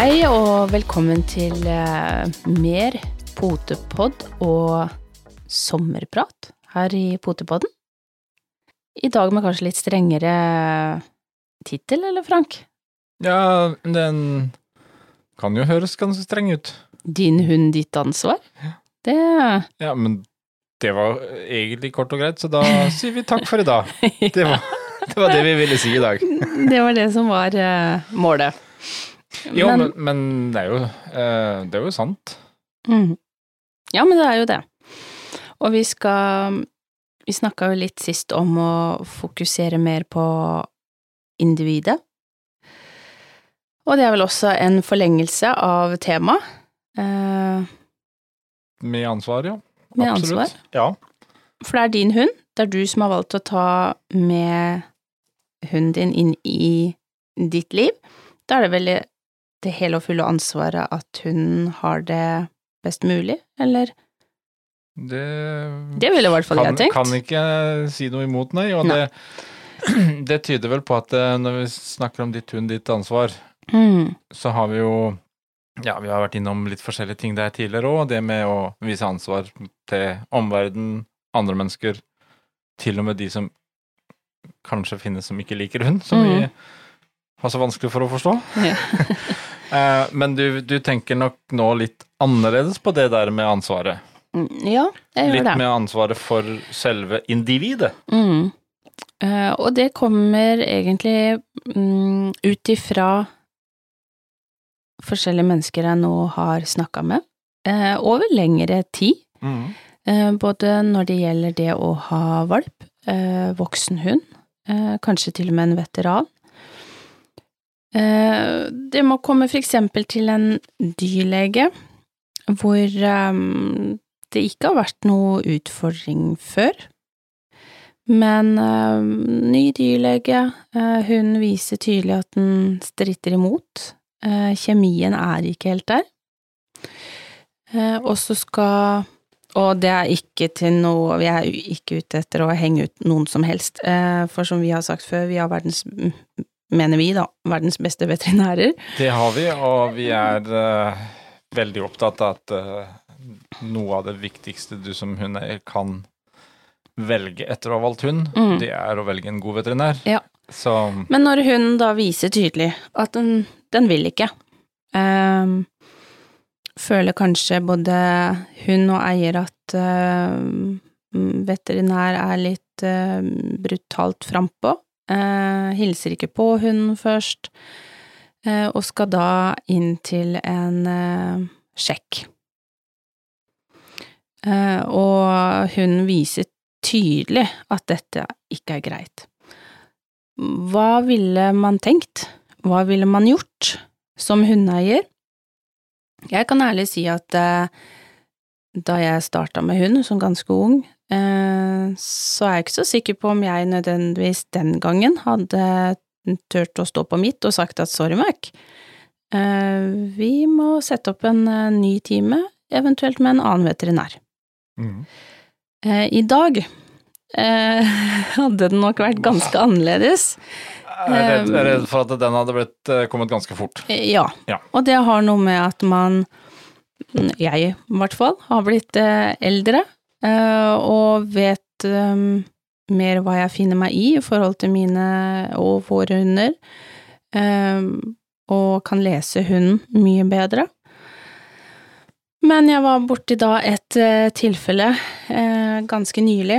Hei og velkommen til eh, mer potepod og sommerprat her i Potepodden. I dag med kanskje litt strengere tittel, eller Frank? Ja, den kan jo høres ganske streng ut. Din hund, ditt ansvar? Det Ja, men det var egentlig kort og greit, så da sier vi takk for i dag. Det var det, var det vi ville si i dag. Det var det som var eh, målet. Jo, men, men det, er jo, eh, det er jo sant. Mhm. Ja, men det er jo det. Og vi skal Vi snakka jo litt sist om å fokusere mer på individet. Og det er vel også en forlengelse av temaet. Eh, Med ansvar, ja. Med Absolutt. ansvar. Ja. For det er din hund. Det er du som har valgt å ta med hunden din inn i ditt liv. Da er det vel det hele og fulle ansvaret at hun har det best mulig, eller? Det, Det ville i hvert fall kan, jeg tenkt. Kan ikke si noe imot, nei. Og Nei. Det, det tyder vel på at eh, når vi snakker om ditt hund, ditt ansvar, Mm. så har vi jo Ja, vi har vært innom litt forskjellige ting der tidligere òg. Det med å vise ansvar til omverdenen, andre mennesker, til og med de som kanskje finnes som ikke liker hund, som vi Mm. har så vanskelig for å forstå. Ja. Eh, Men du, du tenker nok nå litt annerledes på det der med ansvaret. Mm, Ja, jeg gjør Litt det. med ansvaret for selve individet. Mm. Eh, og det kommer egentlig mm, ut ifra forskjellige mennesker jeg nå har snakka med, eh, over lengre tid. Mm. både når det gjelder det å ha valp, voksen hund, kanskje til og med en veteran. Eh, det må komme for eksempel til en dyrlege hvor eh, det ikke har vært noe utfordring før. Men eh, ny dyrlege, hun viser tydelig at den stritter imot. Kjemien er ikke helt der. Og så skal Og det er ikke til noe Vi er ikke ute etter å henge ut noen som helst, for som vi har sagt før, vi har verdens Mener vi, da, verdens beste veterinærer. Det har vi, og vi er uh, veldig opptatt av at uh, noe av det viktigste du som hundeeier kan velge etter å ha valgt hund, Mm. det er å velge en god veterinær. Ja. Så Men når hunden da viser tydelig at den, den vil ikke, um, føler kanskje både hund og eier at ehm, veterinær er litt brutalt frampå, eh, hilser ikke på hunden først, eh, og skal da inn til en eh, sjekk. Eh, og hun viser tydelig at dette ikke er greit. Hva ville man tenkt? Hva ville man gjort som hundeeier? Jeg kan ærlig si at eh, da jeg starta med hund som ganske ung, eh, så er jeg ikke så sikker på om jeg nødvendigvis den gangen hadde turt å stå på mitt og sagt at sorry, Mac, eh, vi må sette opp en eh, ny time, eventuelt med en annen veterinær. mm. I dag hadde den nok vært ganske annerledes. jeg er redd, for at den hadde blitt, kommet ganske fort. Ja. Ja. Og det har noe med at man, jeg i hvert fall, har blitt eh, eldre eh, og vet eh, mer hva jeg finner meg i i forhold til mine og våre hunder, og kan lese hunden mye bedre. Men jeg var borti da et tilfelle ganske nylig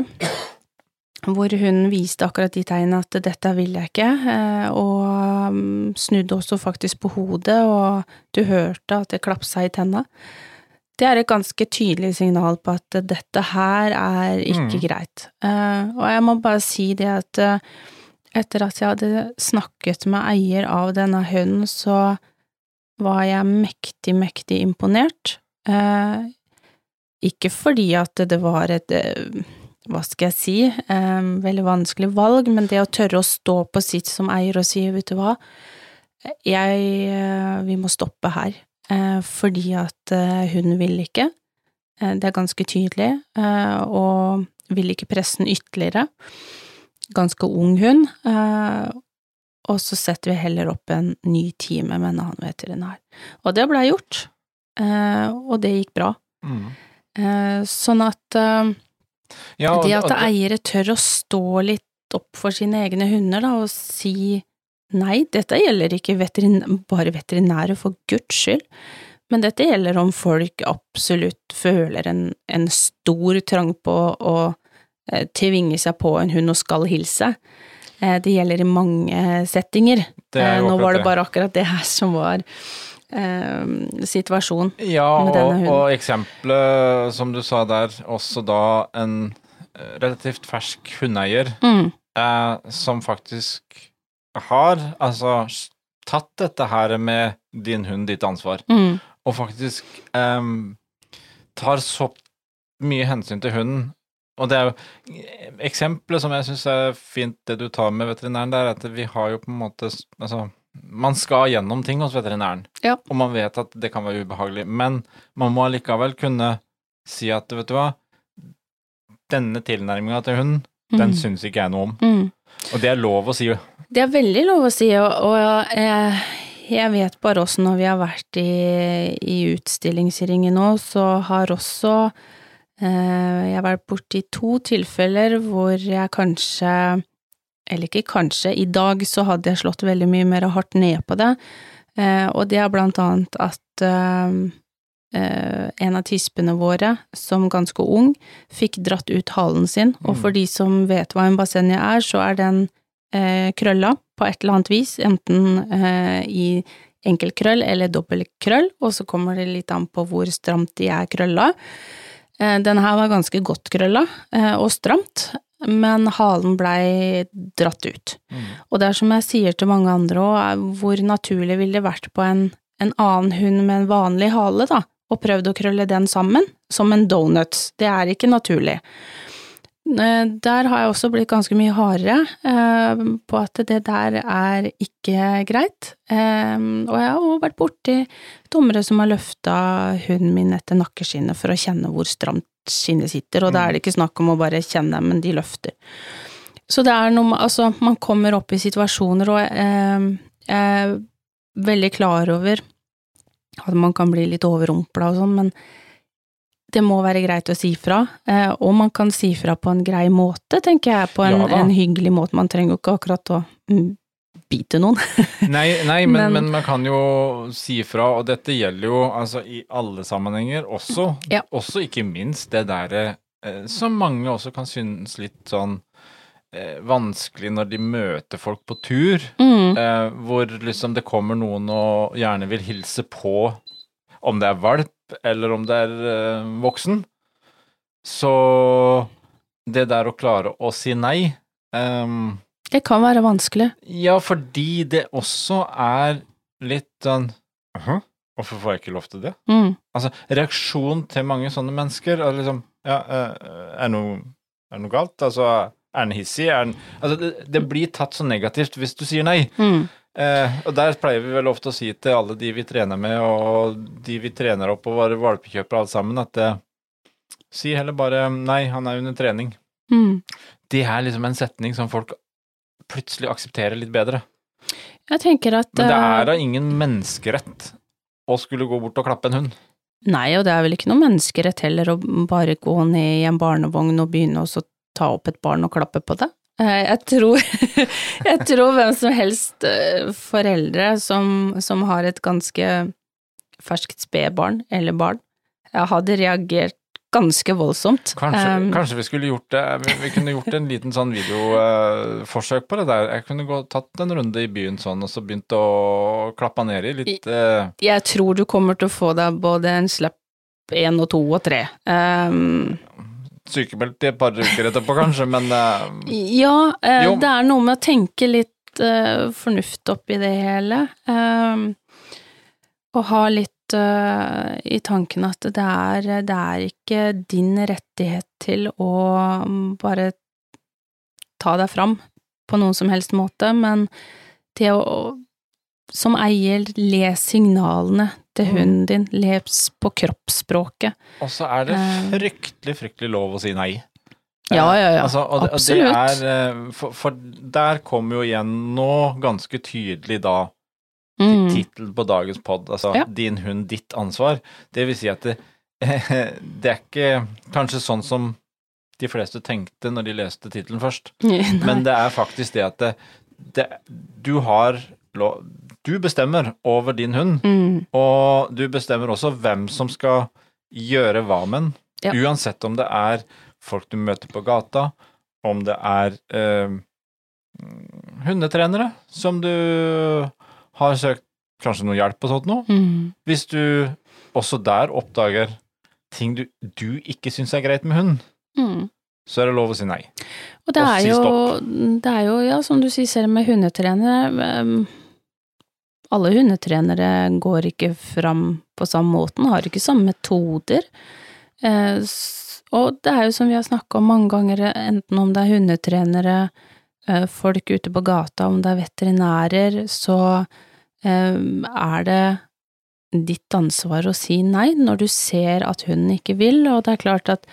hvor hun viste akkurat de tegnene at dette vil jeg ikke, eh, og mm, snudde også faktisk på hodet, og du hørte at det klapsa i tenna. Det er et ganske tydelig signal på at dette her er ikke Mm. greit. Eh, Og jeg må bare si det at eh, etter at jeg hadde snakket med eier av denne hunden, så var jeg mektig, mektig imponert. Ikke fordi at det var et hva skal jeg si, eh, veldig vanskelig valg, men det å tørre å stå på sitt som eier og si, vet du hva, jeg, eh, vi må stoppe her, eh, fordi at eh, hun vil ikke, eh, det er ganske tydelig, eh, og vil ikke presse den ytterligere, ganske ung hund, eh, og så setter vi heller opp en ny time med en annen veterinær. Og det blei gjort, eh, og det gikk bra. Mm. Eh, sånn at Ja, det at eiere tør å stå litt opp for sine egne hunder, da, og si nei, dette gjelder ikke veterin bare veterinære, for guds skyld, men dette gjelder om folk absolutt føler en, en stor trang på å eh, tvinge seg på en hund og skal hilse. Eh, det gjelder i mange settinger. er Eh, Nå var det bare akkurat det her som var eh, situasjon Ja, med denne hunden. Ja, og eksempelet som du sa der, også da en eh, relativt fersk hundeeier Mm, eh, som faktisk har altså tatt dette her med din hund, ditt ansvar, mm, og faktisk eh, tar så mye hensyn til hunden. Og det er jo Eksempelet som jeg syns er fint, det du tar med veterinæren, det er at vi har jo på en måte Altså, man skal gjennom ting hos veterinæren, Ja. og man vet at det kan være ubehagelig, men man må allikevel kunne si at vet du hva, denne tilnærminga til hunden, den mm, syns ikke jeg noe om. mm. Og det er lov å si. Det er veldig lov å si, og, og jeg, jeg vet bare også når vi har vært i, i utstillingsringen nå, så har også eh, jeg vært borti to tilfeller hvor jeg kanskje, eller ikke kanskje, i dag så hadde jeg slått veldig mye mer hardt ned på det, eh, og det er blant annet at eh, eh, en av tispene våre, som ganske ung, fikk dratt ut halen sin, og Mm. for de som vet hva en basenje er, så er den eh, krølla på et eller annet vis, enten eh, i enkelkrøll eller dobbeltkrøll, og så kommer det litt an på hvor stramt de er krølla. Den her var ganske godt krølla og stramt, men halen blei dratt ut. Og det er som jeg sier til mange andre òg, hvor naturlig ville det vært på en, en annen hund med en vanlig hale, da, og prøvd å krølle den sammen, som en donut. Det er ikke naturlig. Eh, Der har jeg også blitt ganske mye hardere eh, på at det der er ikke greit. Eh, og jeg har også vært borti dommere som har løfta hunden min etter nakkeskinnet for å kjenne hvor stramt skinnet sitter, og da er det ikke snakk om å bare kjenne, men de løfter. Så det er noe med Altså, man kommer opp i situasjoner, og eh, jeg er veldig klar over at man kan bli litt overrumpla og sånn, men det må være greit å si fra, eh, og man kan si fra på en grei måte, tenker jeg, på en, Ja en hyggelig måte. Man trenger jo ikke akkurat å mm, bite noen. Nei, nei men, Men- men man kan jo si fra, og dette gjelder jo altså i alle sammenhenger, også, Ja. også ikke minst det derre eh, som mange også kan synes litt sånn eh, vanskelig når de møter folk på tur, Mm, eh, hvor liksom det kommer noen og gjerne vil hilse på, om det er valp eller om det er eh, voksen. Så det der å klare å si nei ehm, det kan være vanskelig. ja, fordi det også er litt sånn «Hæ? Hvorfor får jeg ikke lov til det? Mm, Altså, reaksjonen til mange sånne mennesker er liksom Ja, eh, er noe, er noe galt? Altså, er den hissig? Er den Altså, det, det blir tatt så negativt hvis du sier nei. mm, Eh, og der pleier vi vel ofte å si til alle de vi trener med, og de vi trener opp og våre valpekjøpere alle sammen, at eh, si heller bare nei, han er under trening. mm. Det er liksom en setning som folk plutselig aksepterer litt bedre. Jeg tenker at Men det eh, er da ingen menneskerett å skulle gå bort og klappe en hund. Nei, og det er vel ikke noe menneskerett heller å bare gå ned i en barnevogn og begynne å ta opp et barn og klappe på det. Eh, Jeg tror, jeg tror hvem som helst eh, foreldre som, som har et ganske ferskt spedbarn eller barn, jeg hadde reagert ganske voldsomt. Kanskje, Um, kanskje vi skulle gjort det Vi, vi kunne gjort en liten sånn videoforsøk på det der. Jeg kunne gå, tatt en runde i byen sånn, og så begynt å klappe ned i litt uh... Jeg tror du kommer til å få deg både en slapp én og to og tre. Um, sykemeldt i et par uker etterpå, kanskje, men uh, Ja, uh, det er noe med å tenke litt uh, fornuft oppi det hele. Um, og ha litt eh, i tanken at det er, det er ikke din rettighet til å mm, bare ta deg fram på noen som helst måte, men det å som eier, les signalene til Mm. hunden din, les på kroppsspråket. Og så er det Eh. fryktelig, fryktelig lov å si nei. Ja, ja, ja. Altså, og, Absolutt. Det er, eh, for, for der kommer jo igjen nå ganske tydelig da Mm. tittelen på dagens pod, altså Ja. 'Din hund, ditt ansvar'. Det vil si at det, det er ikke kanskje sånn som de fleste tenkte når de leste tittelen først, men det er faktisk det at det, det, du har lov Du bestemmer over din hund, Mm. og du bestemmer også hvem som skal gjøre hva med den. Ja. Uansett om det er folk du møter på gata, om det er eh, hundetrenere som du har søkt kanskje noe hjelp og sånt noe. Mm. Hvis du også der oppdager ting du, du ikke syns er greit med hund, Mm. så er det lov å si nei. Og det Og er, si jo, det er jo, ja, som du sier selv med hundetrenere em, Alle hundetrenere går ikke fram på samme måten, har ikke samme metoder. Eh, og det er jo som vi har snakka om mange ganger, enten om det er hundetrenere, eh, folk ute på gata, om det er veterinærer, så er det ditt ansvar å si nei når du ser at hunden ikke vil, og det er klart at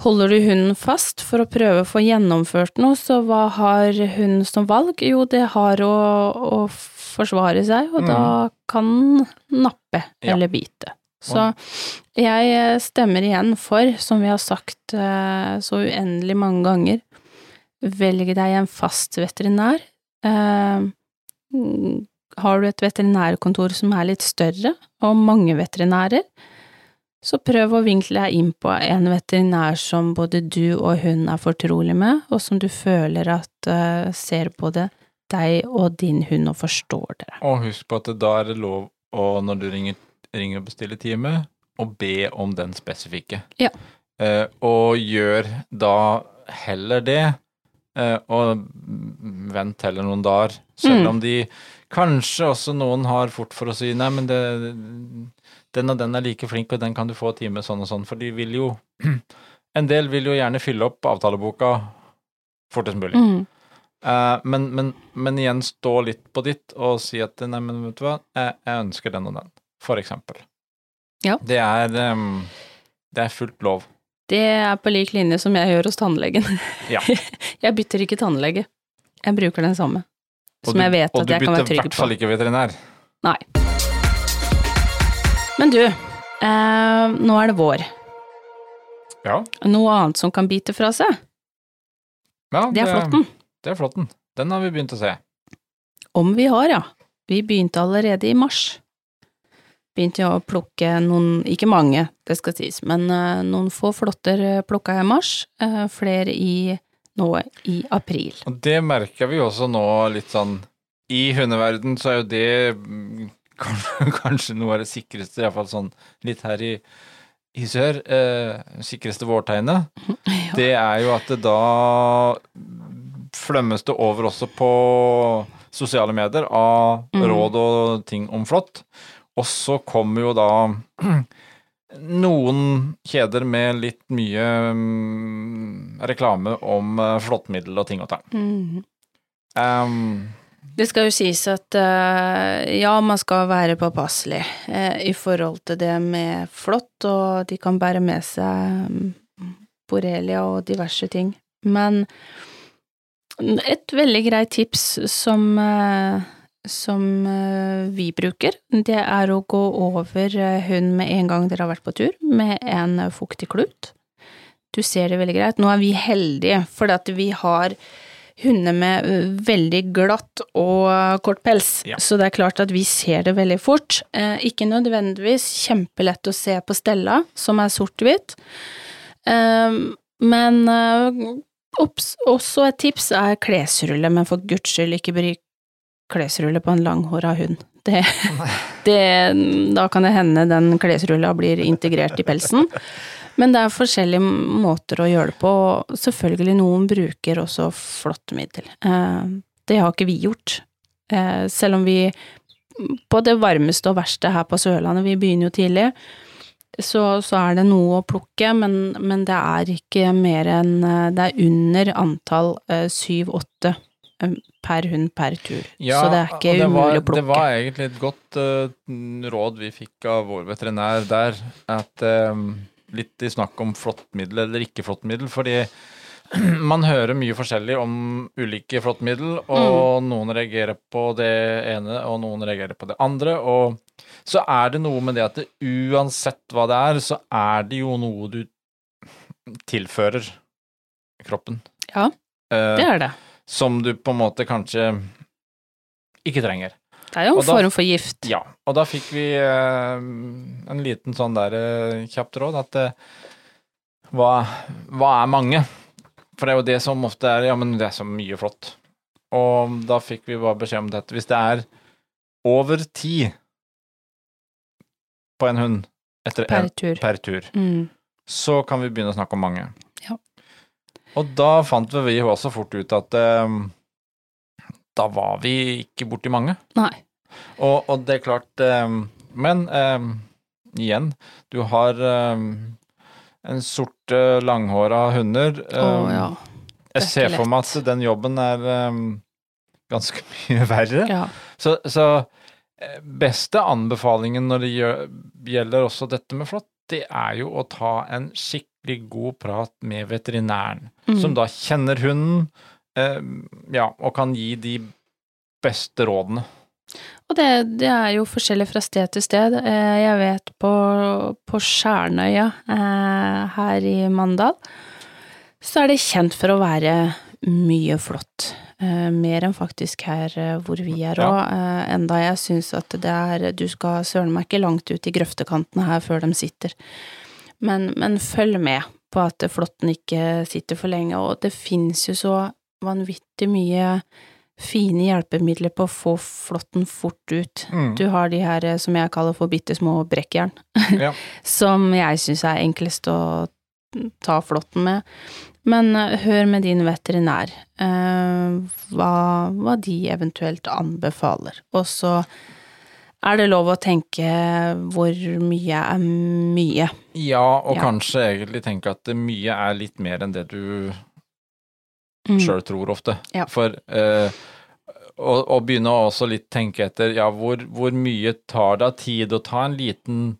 Holder du hunden fast for å prøve å få gjennomført noe, så hva har hunden som valg? Jo, det har å, å forsvare seg, og da kan nappe Ja. eller bite. Så jeg stemmer igjen for, som vi har sagt eh, så uendelig mange ganger, velg deg en fast veterinær. Har du et veterinærkontor som er litt større, og mange veterinærer, så prøv å vinkle deg inn på en veterinær som både du og hun er fortrolig med, og som du føler at uh, ser både deg og din hund og forstår dere. Og husk på at da er det lov å, når du ringer, ringer og bestiller time, å be om den spesifikke. Ja. Uh, og gjør da heller det, uh, og vent heller noen dager, selv Mm. om de Kanskje også noen har fort for å si nei, men det, den og den er like flink, og den kan du få time sånn og sånn, for de vil jo En del vil jo gjerne fylle opp avtaleboka fortest mulig. Mm. Uh, men, men, men igjen stå litt på ditt og si at nei, men vet du hva, jeg, jeg ønsker den og den, for eksempel. Ja. Det er, um, det er fullt lov. Det er på lik linje som jeg gjør hos tannlegen. Ja. jeg bytter ikke tannlege. Jeg bruker den samme. Og Som du- jeg vet at jeg kan være bytter i hvert fall ikke veterinær. Nei. Men du, eh, nå er det vår. Ja, Noe annet som kan bite fra seg, ja det er flåtten. Det er flåtten. Den har vi begynt å se. Om vi har, ja. Vi begynte allerede i mars. Begynte å plukke noen, ikke mange, det skal sies, men eh, noen få flåtter eh, plukka jeg i mars, eh, flere i nå i april. Og det merker vi også nå litt sånn I hundeverden så er jo det mm, kanskje, kanskje noe av det sikreste, iallfall sånn litt her i, i sør, eh, sikreste vårtegnet. Ja. Det er jo at det da flømmes det over også på sosiale medier av Mm. råd og ting om flått. Og så kommer jo da noen kjeder med litt mye um, reklame om uh, flåttmiddel og ting og tang. Mhm. Um, Det skal jo sies at uh, ja, man skal være påpasselig uh, i forhold til det med flått, og de kan bære med seg um, borrelia og diverse ting. Men et veldig greit tips som, eh, som eh, vi bruker, det er å gå over eh, hund med en gang dere har vært på tur, med en eh, fuktig klut. Du ser det veldig greit. Nå er vi heldige, for at vi har hunder med veldig glatt og kort pels, Ja. så det er klart at vi ser det veldig fort. Ikke nødvendigvis kjempelett å se på stella, som er sort-hvitt, eh, men også et tips er klesrulle, men for guds skyld ikke bruk klesrulle på en langhåra hund. Det, det, da kan det hende den klesrulla blir integrert i pelsen. Men det er forskjellige måter å gjøre det på. og Selvfølgelig noen bruker også flåttemiddel. Eh, det har ikke vi gjort. Eh, selv om vi på det varmeste og verste her på Sørlandet, vi begynner jo tidlig, så, så er det noe å plukke, men, men det er ikke mer enn eh, Det er under antall syv-åtte per hund per tur. ja, så det er ikke det var, umulig å plukke. Det var egentlig et godt uh, råd vi fikk av vår veterinær der, at uh, litt i snakk om flåttmiddel eller ikke flåttmiddel, fordi man hører mye forskjellig om ulike flåttmiddel, og noen reagerer på det ene, og noen reagerer på det andre, og så er det noe med det at det, uansett hva det er, så er det jo noe du tilfører kroppen. Ja, Eh, det er det. Som du på en måte kanskje ikke trenger. Det er jo en da- form for gift. Ja, og da fikk vi eh, en liten sånn der eh, kjapt råd at eh, hva, hva er mange? For det er jo det som ofte er Ja, men det er så mye flott. Og da fikk vi bare beskjed om dette. Hvis det er over ti på en hund etter Per en, tur. per tur, Mm. så kan vi begynne å snakke om mange. Og da fant vi også fort ut at eh, da var vi ikke borti mange. Nei. Og, og det er klart eh, Men eh, igjen, du har en sorte, langhåra hunder. Eh, ja. jeg er ser for meg at den jobben er ganske mye verre. ja. Så, så eh, beste anbefalingen når det gjelder også dette med flått, det er jo å ta en skikkelig god prat med veterinæren, Mm. som da kjenner hunden, eh, ja, og kan gi de beste rådene. Og det, det er jo forskjellig fra sted til sted. Eh, Jeg vet på, på Skjernøya eh, her i Mandal, så er det kjent for å være mye flott. Eh, Mer enn faktisk her hvor vi er Ja. Enda jeg syns at det er Du skal søren meg ikke langt ut i grøftekantene her før de sitter. Men, men følg med på at flåtten ikke sitter for lenge, og det fins jo så vanvittig mye fine hjelpemidler på å få flåtten fort ut. Mm. Du har de her eh, som jeg kaller for bitte små brekkjern, Ja. som jeg syns er enklest å ta flåtten med. Men eh, hør med din veterinær eh, hva, hva de eventuelt anbefaler. Og så er det lov å tenke hvor mye er mye. Ja, og Ja. kanskje egentlig tenke at mye er litt mer enn det du Mm. sjøl tror ofte. Ja. For eh, å, å begynne å også litt tenke etter ja, hvor, hvor mye tar det av tid å ta en liten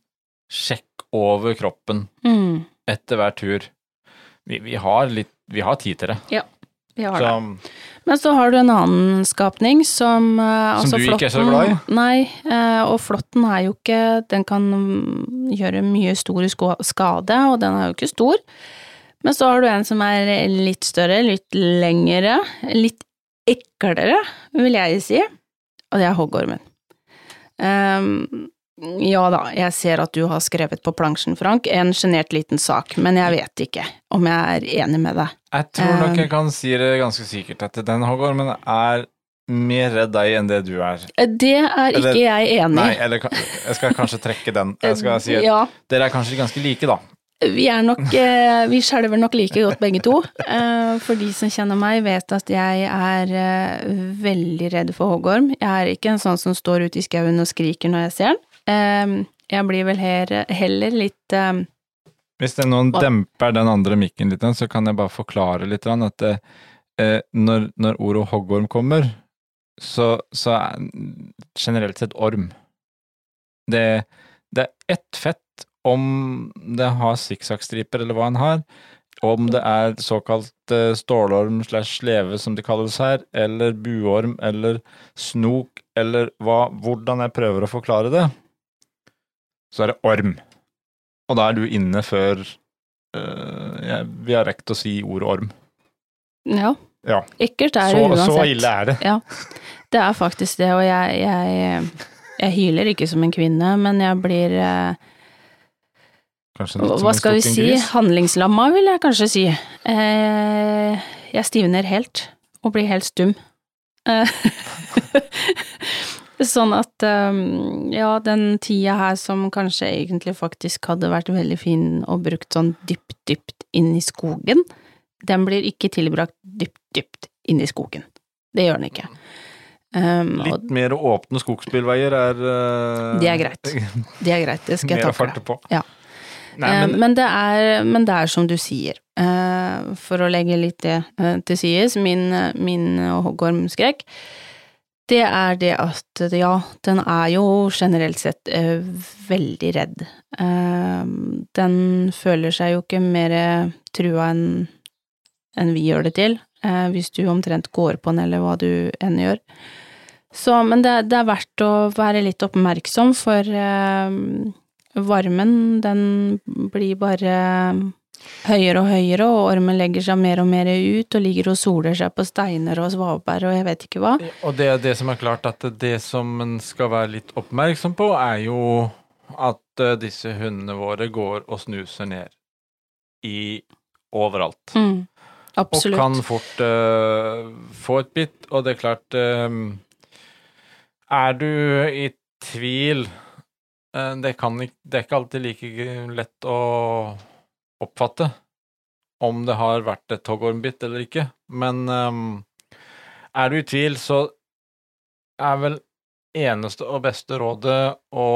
sjekk over kroppen Mm. etter hver tur? Vi, vi har litt Vi har tid til det. Ja, Vi har det. Men så har du en annen skapning som eh, Som altså du ikke er så glad i? Nei, eh, og flåtten er jo ikke Den kan gjøre mye stor skade, og den er jo ikke stor. Men så har du en som er litt større, litt lengre, litt eklere, vil jeg si, og det er hoggormen. Ehm, ja da, jeg ser at du har skrevet på plansjen, Frank, en sjenert liten sak, men jeg vet ikke om jeg er enig med deg. jeg tror nok Eh. jeg kan si det ganske sikkert at den hoggormen er mer redd deg enn det du er. Det er Eller- ikke jeg enig Nei, eller jeg skal kanskje trekke den. Jeg skal si at Ja, dere er kanskje ganske like, da. vi er nok eh, Vi skjelver nok like godt begge to. Eh, For de som kjenner meg, vet at jeg er eh, veldig redd for hoggorm. Jeg er ikke en sånn som står ute i skauen og skriker når jeg ser den. Eh, Jeg blir vel her, heller litt eh, Hvis det er noen demper den andre mikken litt, så kan jeg bare forklare litt at eh, når, når ordet hoggorm kommer, så, så er generelt sett orm. Det, det er ett fett om det har sikksakkstriper eller hva en har, om det er såkalt eh, stålorm slash leve, som det kalles her, eller buorm eller snok eller hva, hvordan jeg prøver å forklare det, så er det orm. Og da er du inne før øh, jeg, vi har rekt å si ordet orm. Ja. Ja. Ekkelt er Så, det uansett. så ille er det. Ja. Det er faktisk det, og jeg, jeg, jeg hyler ikke som en kvinne, men jeg blir eh, som Hva skal vi si? Handlingslamma, vil jeg kanskje si. Eh, jeg stivner helt, og blir helt stum. Eh, sånn at um, ja, den tida her som kanskje egentlig faktisk hadde vært veldig fin og brukt sånn dypt, dypt inn i skogen, den blir ikke tilbrakt dypt, dypt inn i skogen. Det gjør den ikke. Um, og Litt mer åpne skogsbilveier er uh, Det er greit. det er greit, det skal jeg Mer å takle. farte på. Ja. Nei, Eh, men, men, det er, men det er som du sier, eh, for å legge litt det eh, til sides, min, min hoggormskrekk, det er det at ja, den er jo generelt sett eh, veldig redd. Eh, den føler seg jo ikke mer trua enn en vi gjør det til, eh, hvis du omtrent går på den, eller hva du enn gjør. Så, men det, det er verdt å være litt oppmerksom, for eh, varmen, den blir bare høyere og høyere, og ormen legger seg mer og mer ut og ligger og soler seg på steiner og svaberg og jeg vet ikke hva. Og det er det som er klart, at det som en skal være litt oppmerksom på, er jo at eh, disse hundene våre går og snuser ned i overalt. Mm, absolutt. Og kan fort uh, få et bitt, og det er klart uh, Er du i tvil uh, det, kan, det er ikke alltid like lett å oppfatte om det har vært et hoggormbitt eller ikke, men um, er du i tvil, så er vel eneste og beste rådet å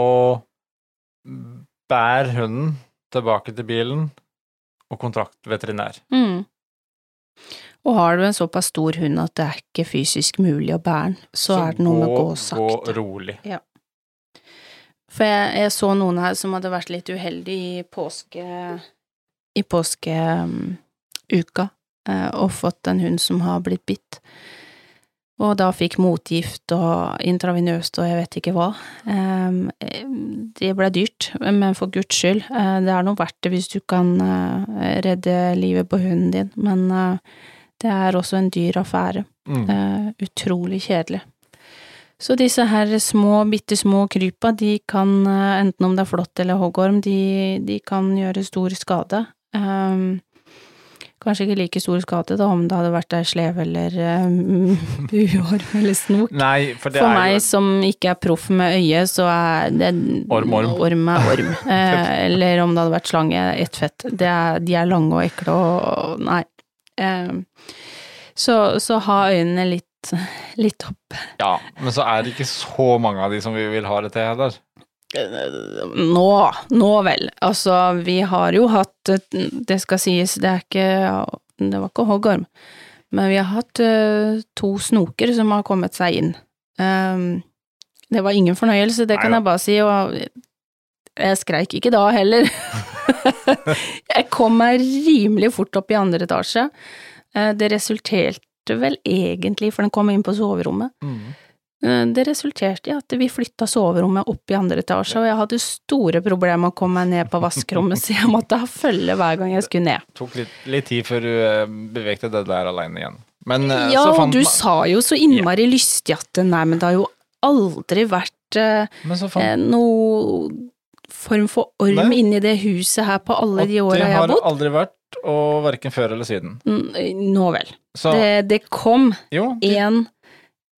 bære hunden tilbake til bilen og kontraktveterinær. Mm. Og har du en såpass stor hund at det er ikke fysisk mulig å bære den, så, så er det noe gå, med å gå sakte. Gå rolig. Ja. For jeg, jeg, så noen her som hadde vært litt uheldig i påske i påskeuka eh, og fått en hund som har blitt bitt. Og da fikk motgift og intravenøst og jeg vet ikke hva. Det ble dyrt, men for guds skyld, eh, det er noe verdt det hvis du kan eh, redde livet på hunden din, men det er også en dyr affære. Mm. Utrolig kjedelig. Så disse her små, bitte små krypa, de kan, enten om det er flått eller hoggorm, de, de kan gjøre stor skade. Um, kanskje ikke like stor skade da om det hadde vært ei slev eller um, buorm eller snok. Nei, for det for meg jo... som ikke er proff med øye, så er det Orm, orm. Orm er orm. eh, eller om det hadde vært slange, ett fett. Er, de er lange og ekle og Nei. Eh, så, så ha øynene litt, litt opp. Ja, men så er det ikke så mange av de som vi vil ha det til heller. Nå, nå vel. Altså, vi har jo hatt Det skal sies, det er ikke Det var ikke hoggorm, men vi har hatt uh, to snoker som har kommet seg inn. Um, det var ingen fornøyelse, det kan jeg bare si, og jeg skreik ikke da heller. jeg kom meg rimelig fort opp i andre etasje. Uh, det resulterte vel egentlig, for den kom inn på soverommet. Mm Eh, det resulterte i at vi flytta soverommet opp i andre etasje, og jeg hadde store problemer med å komme meg ned på vaskerommet, så jeg måtte ha følge hver gang jeg skulle ned. Det tok litt, litt tid før du eh, bevegte deg der aleine igjen. Men, eh, ja, og du sa jo så innmari yeah. lystig at nei, men det har jo aldri vært eh, noe form for orm nei. inni det huset her på alle de åra jeg har bodd. Det har aldri vært, og verken før eller siden. Nå vel. Det, det, kom jo, de... en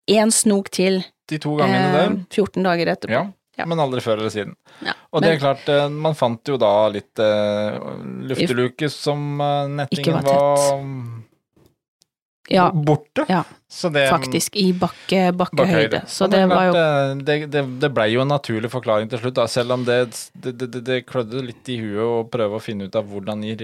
én snok til. De to gangene der. 14 eh, dager etterpå. Ja, ja. men aldri før eller siden. Ja, og det er klart, eh, man fant jo da litt uh, lufteluke som nettingen var, var ja, borte. Ja, det, faktisk. I bakke, bakkehøyde. Så det, det var jo Det, det, det blei jo en naturlig forklaring til slutt, da, selv om det, det, det klødde litt i huet å prøve å finne ut av hvordan i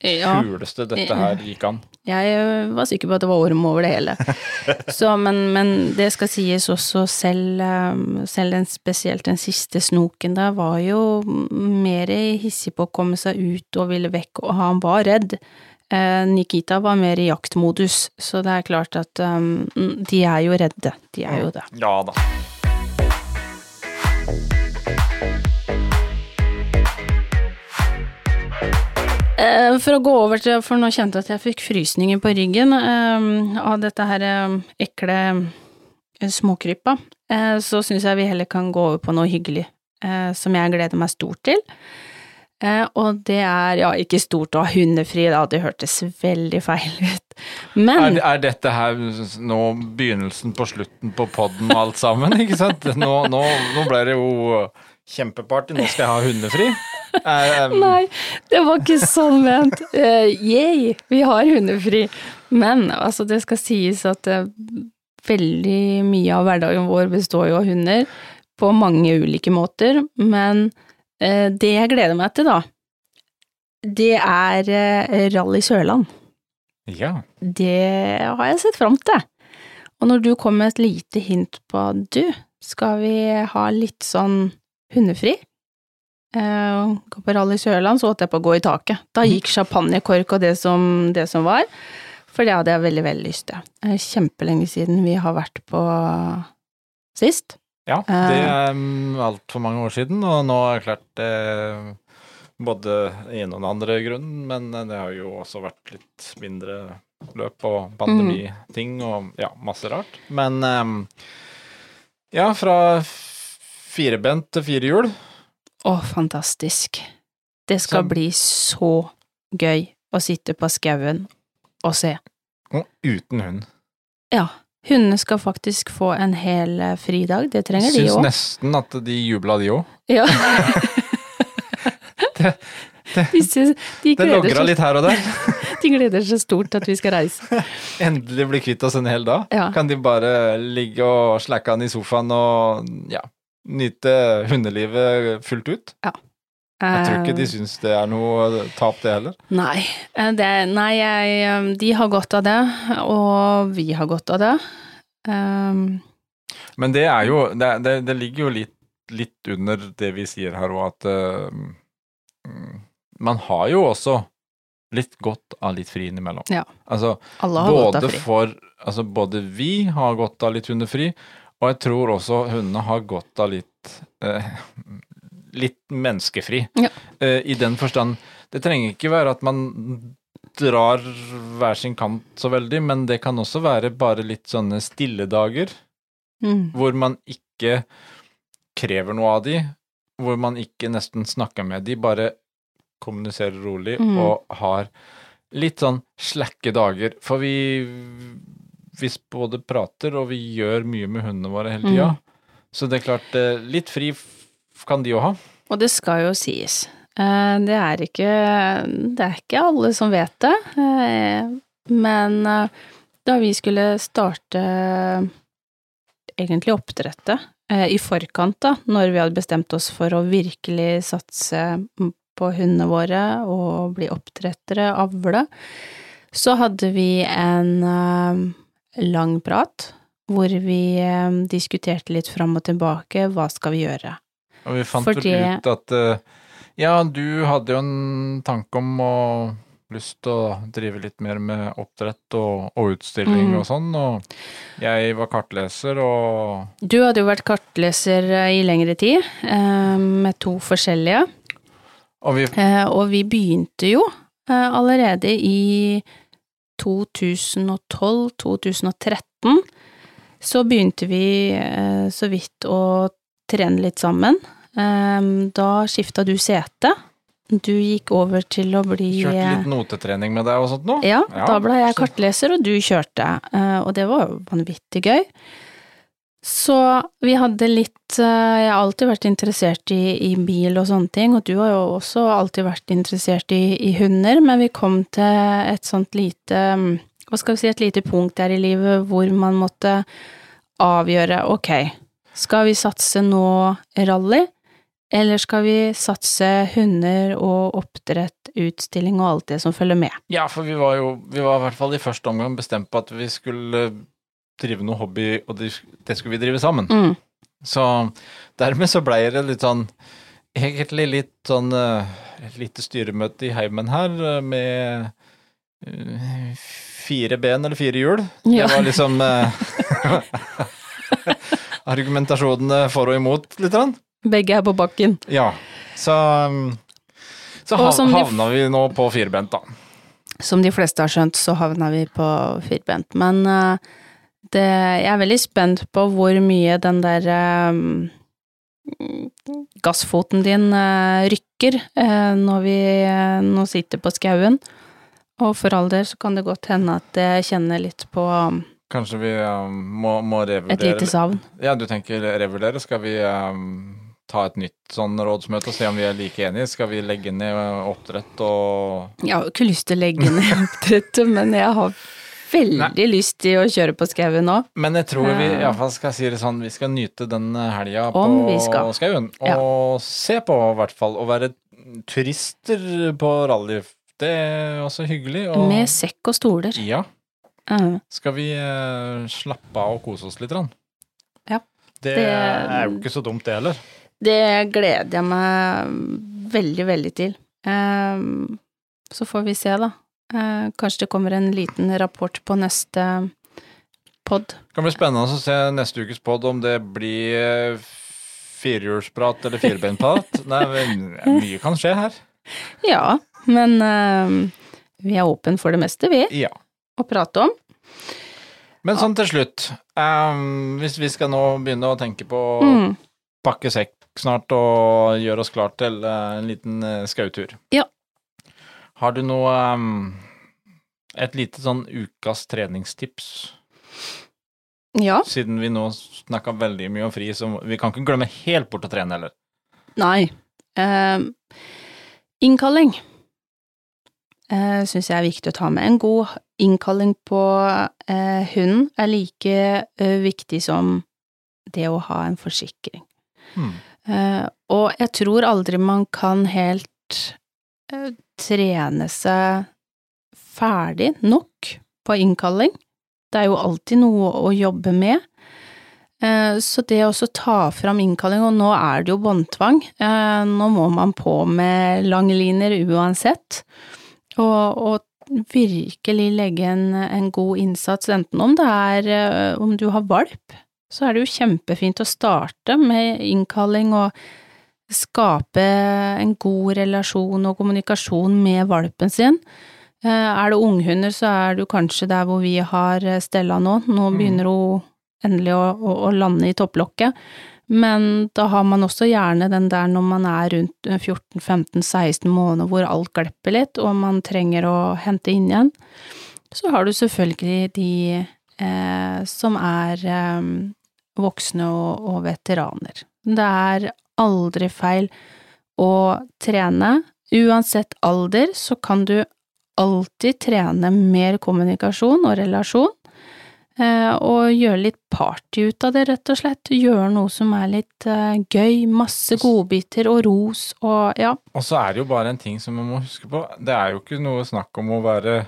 ja. kuleste dette her gikk an. Jeg var sikker på at det var orm over det hele. Så, men, men, det skal sies også, selv, øh, selv den, spesielt den siste snoken der var jo mer hissig på å komme seg ut og ville vekk, og han var redd. Eh, Nikita var mer i jaktmodus, så det er klart at um, de er jo redde. De er jo det. Ja da. For å gå over til, for nå kjente jeg at jeg fikk frysninger på ryggen eh, av dette her eh, ekle småkrypa, så syns jeg vi heller kan gå over på noe hyggelig som jeg gleder meg stort til. Og det er, ja, ikke stort å ha hundefri, da, det hørtes veldig feil ut, men er, er, dette her nå begynnelsen på slutten på poden alt sammen, ikke sant? Nå, nå, nå ble det jo kjempeparty, nå skal jeg ha hundefri. Um... Nei, det var ikke sånn ment. Uh, yay, vi har hundefri. Men altså, det skal sies at uh, veldig mye av hverdagen vår består jo av hunder, på mange ulike måter. Men uh, det jeg gleder meg til, da, det er uh, Rally Sørland. Ja. Det har jeg sett fram til. Og når du kom med et lite hint på du, skal vi ha litt sånn hundefri? Eh, gå på Rally Sørland, så holdt jeg på å gå i taket. Da gikk champagnekork og det som, det som var. For det hadde jeg veldig, veldig lyst til. Kjempelenge siden vi har vært på sist. Ja, det er um, altfor mange år siden, og nå er det klart eh, både en og den andre grunnen, men det har jo også vært litt mindre løp og pandemiting og ja, masse rart. Men um, ja, fra firebent til firehjul. Å, fantastisk. Det skal Så- bli så gøy å sitte på skauen og se. Og uten hund. Ja, hundene skal faktisk få en hel eh, fridag, det trenger de Syns òg. nesten at de jubla, de òg. Ja. Det- de, Det logra litt her og der. de gleder seg stort at vi skal reise. Endelig bli kvitt oss en hel dag. Ja. Kan de bare ligge og slacke an i sofaen og ja, nyte hundelivet fullt ut? Ja. Jeg tror ikke de Eh, syns det er noe tap, det heller. Nei, eh, det, nei jeg, eh, de har godt av det, og vi har godt av det. Um, Men det er jo Det, det, det ligger jo litt, litt under det vi sier her òg, at mm, man har jo også litt godt av litt fri innimellom. Ja. Altså, alle har godt av fri. for Altså, både vi har godt av litt hundefri, og jeg tror også hundene har godt av litt eh, Litt menneskefri. Ja. Eh, I den forstand Det trenger ikke være at man drar hver sin kant så veldig, men det kan også være bare litt sånne stilledager Mm. hvor man ikke krever noe av de, hvor man ikke nesten snakker med de, bare kommuniserer rolig Mm. og har litt sånn slakke dager. For vi vi både prater og vi gjør mye med hundene våre hele tida. Mm. Så det er klart, eh, litt fri kan de jo ha. Og det skal jo sies. Eh, Det er ikke, det er ikke alle som vet det, eh, men da vi skulle starte egentlig oppdrettet, i forkant da, når vi hadde bestemt oss for å virkelig satse på hundene våre og bli oppdrettere, avle, så hadde vi en lang prat hvor vi eh, diskuterte litt fram og tilbake, hva skal vi gjøre? Og vi fant Fordi- vel ut at eh, ja, du hadde jo en tanke om å lyst til å drive litt mer med oppdrett og, og utstilling Mm. og sånn, og jeg var kartleser og Du hadde jo vært kartleser eh, i lengre tid, med to forskjellige, Og vi og vi begynte jo allerede i 2012-2013. Så begynte vi eh, så vidt å trene litt sammen. Eh, Da skifta du sete. Du gikk over til å bli kjørte litt notetrening med deg og sånt noe? Ja, Ja, da ble jeg kartleser, og du kjørte, eh, og det var vanvittig gøy. Så vi hadde litt eh, Jeg har alltid vært interessert i, i bil og sånne ting, og du har jo også alltid vært interessert i, i hunder, men vi kom til et sånt lite mm, Hva skal vi si, et lite punkt der i livet hvor man måtte avgjøre ok, skal vi satse nå rally, eller skal vi satse hunder og oppdrett, utstilling og alt det som følger med? Ja, for vi var jo Vi var i hvert fall i første omgang bestemt på at vi skulle drive noe hobby, og det, det skulle vi drive sammen. Mm. Så dermed så blei det litt sånn Egentlig litt sånn eh, Et lite styremøte i heimen her eh, med eh, fire ben eller fire hjul. Ja. Det var liksom Argumentasjonene for og imot, litt. sånn. Begge er på bakken. Ja. Så, så hav, havna vi nå på firbent, da. Som de fleste har skjønt, så havna vi på firbent. Men eh, det, jeg er veldig spent på hvor mye den der um, gassfoten din uh, rykker uh, når vi uh, nå sitter på skauen. Og for all del så kan det godt hende at jeg kjenner litt på um, Kanskje vi må, må revurdere et lite savn. Ja, du tenker revurdere. Skal vi ta et nytt sånn rådsmøte og se om vi er like enige? Skal vi legge ned oppdrett og Jeg har jo ikke lyst til å legge ned oppdrettet, men jeg har veldig lyst til å kjøre på skauen nå. Men jeg tror vi Eh. iallfall skal si det sånn, vi skal nyte den helga på skauen. Ja. Og se på, i hvert fall. Å være turister på rally. Det er også hyggelig. Og, Med sekk og stoler. Ja. Eh, Skal vi eh, slappe av og kose oss litt? Rann? Ja. Det, Det- er jo ikke så dumt, det heller. Det gleder jeg meg veldig, veldig til. Um, så får vi se, da. Eh, kanskje det kommer en liten rapport på neste pod. Det kan bli spennende å se neste ukes pod om det blir eh, firehjulsprat eller firebeinprat. Nei, mye kan skje her. Ja, men uh, vi er åpne for det meste, vi, Ja. å prate om. Men sånn til slutt, um, hvis vi skal nå begynne å tenke på Mm. pakke sekk snart og gjøre oss klar til uh, en liten uh, skautur. Ja. Har du noe um, Et lite sånn ukas treningstips, Ja. siden vi nå snakka veldig mye om fri, så vi kan ikke glemme helt bort å trene heller. Nei. Uh, innkalling uh, syns jeg er viktig å ta med. En god innkalling på uh, hunden er like uh, viktig som det å ha en forsikring. Eh, og jeg tror aldri man kan helt eh, trene seg ferdig nok på innkalling. Det er jo alltid noe å jobbe med. Eh, Så det å ta fram innkalling, og nå er det jo båndtvang, eh, nå må man på med langliner uansett, og, og virkelig legge en, en god innsats, enten om det er eh, om du har valp, så er det jo kjempefint å starte med innkalling og skape en god relasjon og kommunikasjon med valpen sin. Eh, Er det unghunder, så er du kanskje der hvor vi har eh, Stella nå. Nå Mm. begynner hun endelig å, å, å lande i topplokket. Men da har man også gjerne den der når man er rundt 14-15-16 måneder hvor alt glepper litt, og man trenger å hente inn igjen. Så har du selvfølgelig de eh, som er eh, voksne og, og veteraner. Det er aldri feil å trene. Uansett alder så kan du alltid trene mer kommunikasjon og relasjon. Eh, og gjøre litt party ut av det, rett og slett. Gjøre noe som er litt eh, gøy. Masse godbiter og ros og ja. Og så er det jo bare en ting som man må huske på. Det er jo ikke noe snakk om å være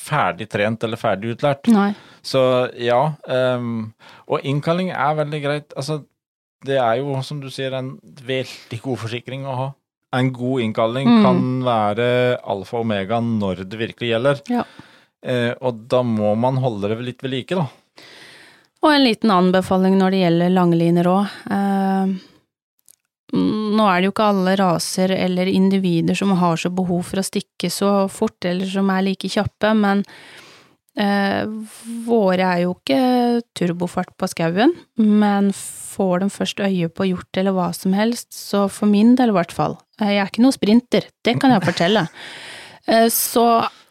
ferdig trent eller ferdig utlært. Nei. Så ja. um, og innkalling er veldig greit. Altså, det er jo, som du sier, en veldig god forsikring å ha. En god innkalling Mm. kan være alfa og omega når det virkelig gjelder. Ja. Eh, og da må man holde det litt ved like, da. Og en liten anbefaling når det gjelder langliner òg. Eh, nå er det jo ikke alle raser eller individer som har så behov for å stikke så fort, eller som er like kjappe, men våre er jo ikke turbofart på skauen, men får de først øye på hjort eller hva som helst, så for min del i hvert fall, eh, jeg er ikke noe sprinter, det kan jeg fortelle. Eh, Så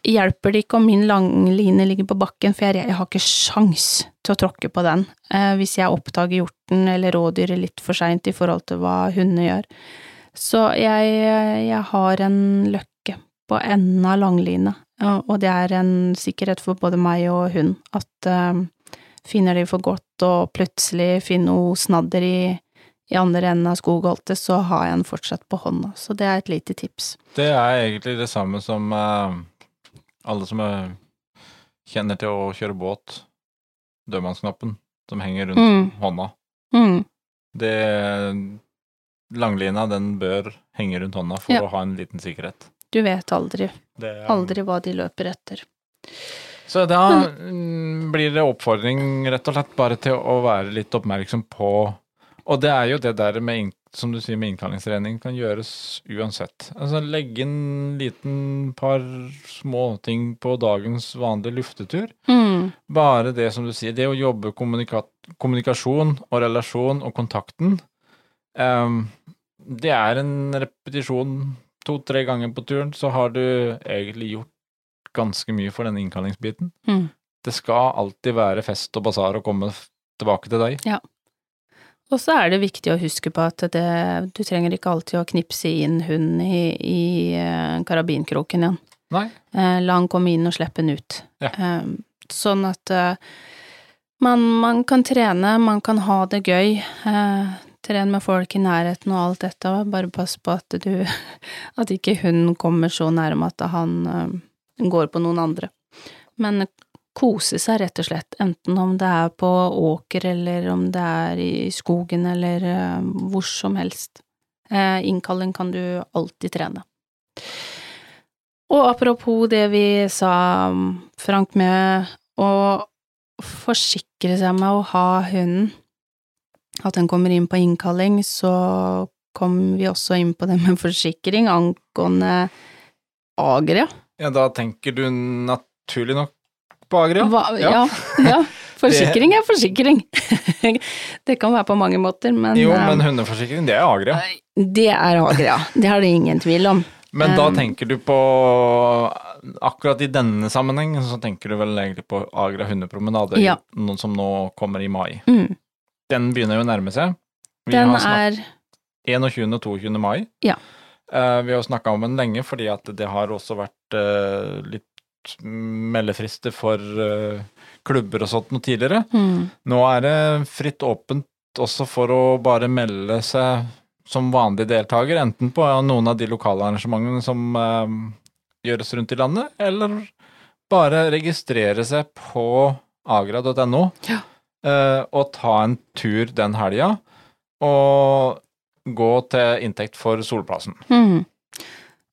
hjelper det ikke om min langline ligger på bakken, for jeg, jeg har ikke sjans til å tråkke på den eh, hvis jeg oppdager hjorten eller rådyret litt for seint i forhold til hva hundene gjør. Så jeg, jeg har en løkke på enden av langline, og det er en sikkerhet for både meg og hun at eh, finner de for godt og plutselig finner noe snadder i, i andre enden av skogholtet, så har jeg den fortsatt på hånda. Så det er et lite tips. Det er egentlig det samme som uh, alle som er, kjenner til å kjøre båt. Dødmannsknappen som henger rundt Mm. hånda. Mm. Det Langlina, den bør henge rundt hånda for Ja. å ha en liten sikkerhet. Du vet aldri, Det er- aldri hva de løper etter. Så da mm, blir det oppfordring rett og slett bare til å være litt oppmerksom på Og det er jo det der med, som du sier, med innkallingstrening kan gjøres uansett. Altså legge inn liten par småting på dagens vanlige luftetur. Mm. Bare det som du sier, det å jobbe kommunika kommunikasjon og relasjon og kontakten. Um, det er en repetisjon to-tre ganger på turen, så har du egentlig gjort ganske mye for denne innkallingsbiten. Mm. Det skal alltid være fest og basar å komme tilbake til deg. Ja. Og så er det viktig å huske på at det, du trenger ikke alltid å knipse inn hunden i, i eh, karabinkroken igjen. Nei. Eh, la han komme inn og slippe den ut. Ja. Eh, sånn at man, man kan trene, man kan ha det gøy. Tren med folk i nærheten og alt dette, bare pass på at du At ikke hunden kommer så nærme at han eh, går på noen andre. Men kose seg, rett og slett. Enten om det er på åker, eller om det er i skogen, eller eh, hvor som helst. Eh, innkalling kan du alltid trene. Og apropos det vi sa, Frank, med å forsikre seg med å ha hunden, at den kommer inn på innkalling, så kom vi også inn på det med forsikring angående Agria. Ja, da tenker du naturlig nok på Agria? Hva, ja. ja. Forsikring er forsikring. det kan være på mange måter, men Jo, eh, men hundeforsikring, det er Agria. Det er Agria. Det har det ingen tvil om. Men da Um, tenker du på Akkurat i denne sammenheng så tenker du vel egentlig på Agra hundepromenade, Ja. som nå kommer i mai. Mm. Den begynner jo å nærme seg. Vi Den har er 21. og 22. mai. Ja. Uh, vi har snakka om den lenge, fordi at det har også vært uh, litt meldefrister for uh, klubber og sånt noe tidligere. mm, Nå er det fritt åpent også for å bare melde seg som vanlig deltaker, enten på noen av de lokale arrangementene som gjøres rundt i landet, eller bare registrere seg på agra.no Ja. Eh, og ta en tur den helga, og gå til inntekt for Solplassen. mm.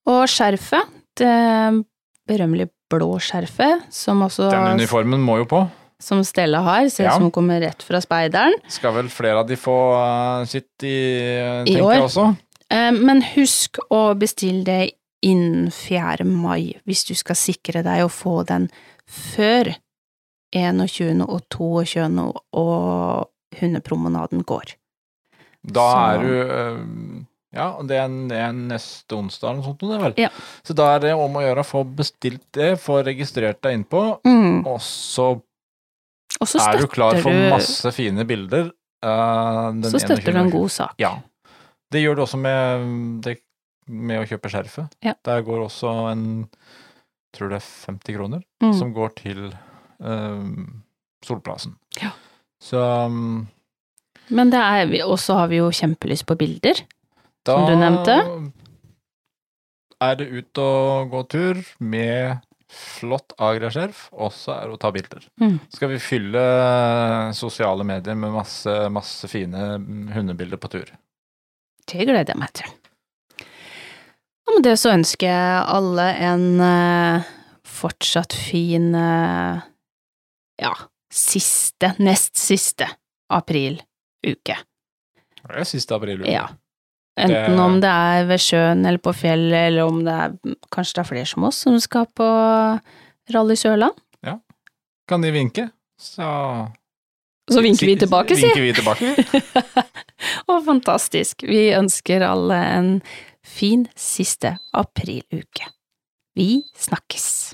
Og skjerfet, det berømmelige blå skjerfet, som også Den uniformen må jo på. som Stella har, ser ut Ja. som hun kommer rett fra speideren. Skal vel flere av de få eh, sitt i, I år. jeg også. Eh, Men husk å bestille det innen 4. mai, hvis du skal sikre deg å få den før 21. og 22. og hundepromenaden går. Da Så- er du øh, Ja, det er, det er neste onsdag eller noe sånt, det vel. Ja. Så da er det om å gjøre å få bestilt det, få registrert deg innpå, Mm. og så er du klar for masse fine bilder. Uh, den Så støtter du en god sak. Ja. Det gjør du også med, det, med å kjøpe skjerfet. Ja. Der går også en tror det er 50 kroner, Mm. som går til Solplassen. Ja. Så um, Men det er og så har vi jo kjempelyst på bilder. Da Som du nevnte. er det ut og gå tur med flott agraskjerf, og så er det å ta bilder. Mm. Skal vi fylle sosiale medier med masse, masse fine hundebilder på tur. Det gleder jeg meg til. Og med det så ønsker jeg alle en eh, fortsatt fin eh, ja, siste, nest siste apriluke. Det er siste april. Ja. Enten Det- om det er ved sjøen eller på fjellet, eller om det er kanskje det er flere som oss som skal på Rally Sørland. Kan de vinke, så Så vinker vi tilbake, si! Vinker vi tilbake. Å, fantastisk. Vi ønsker alle en fin siste apriluke. Vi snakkes.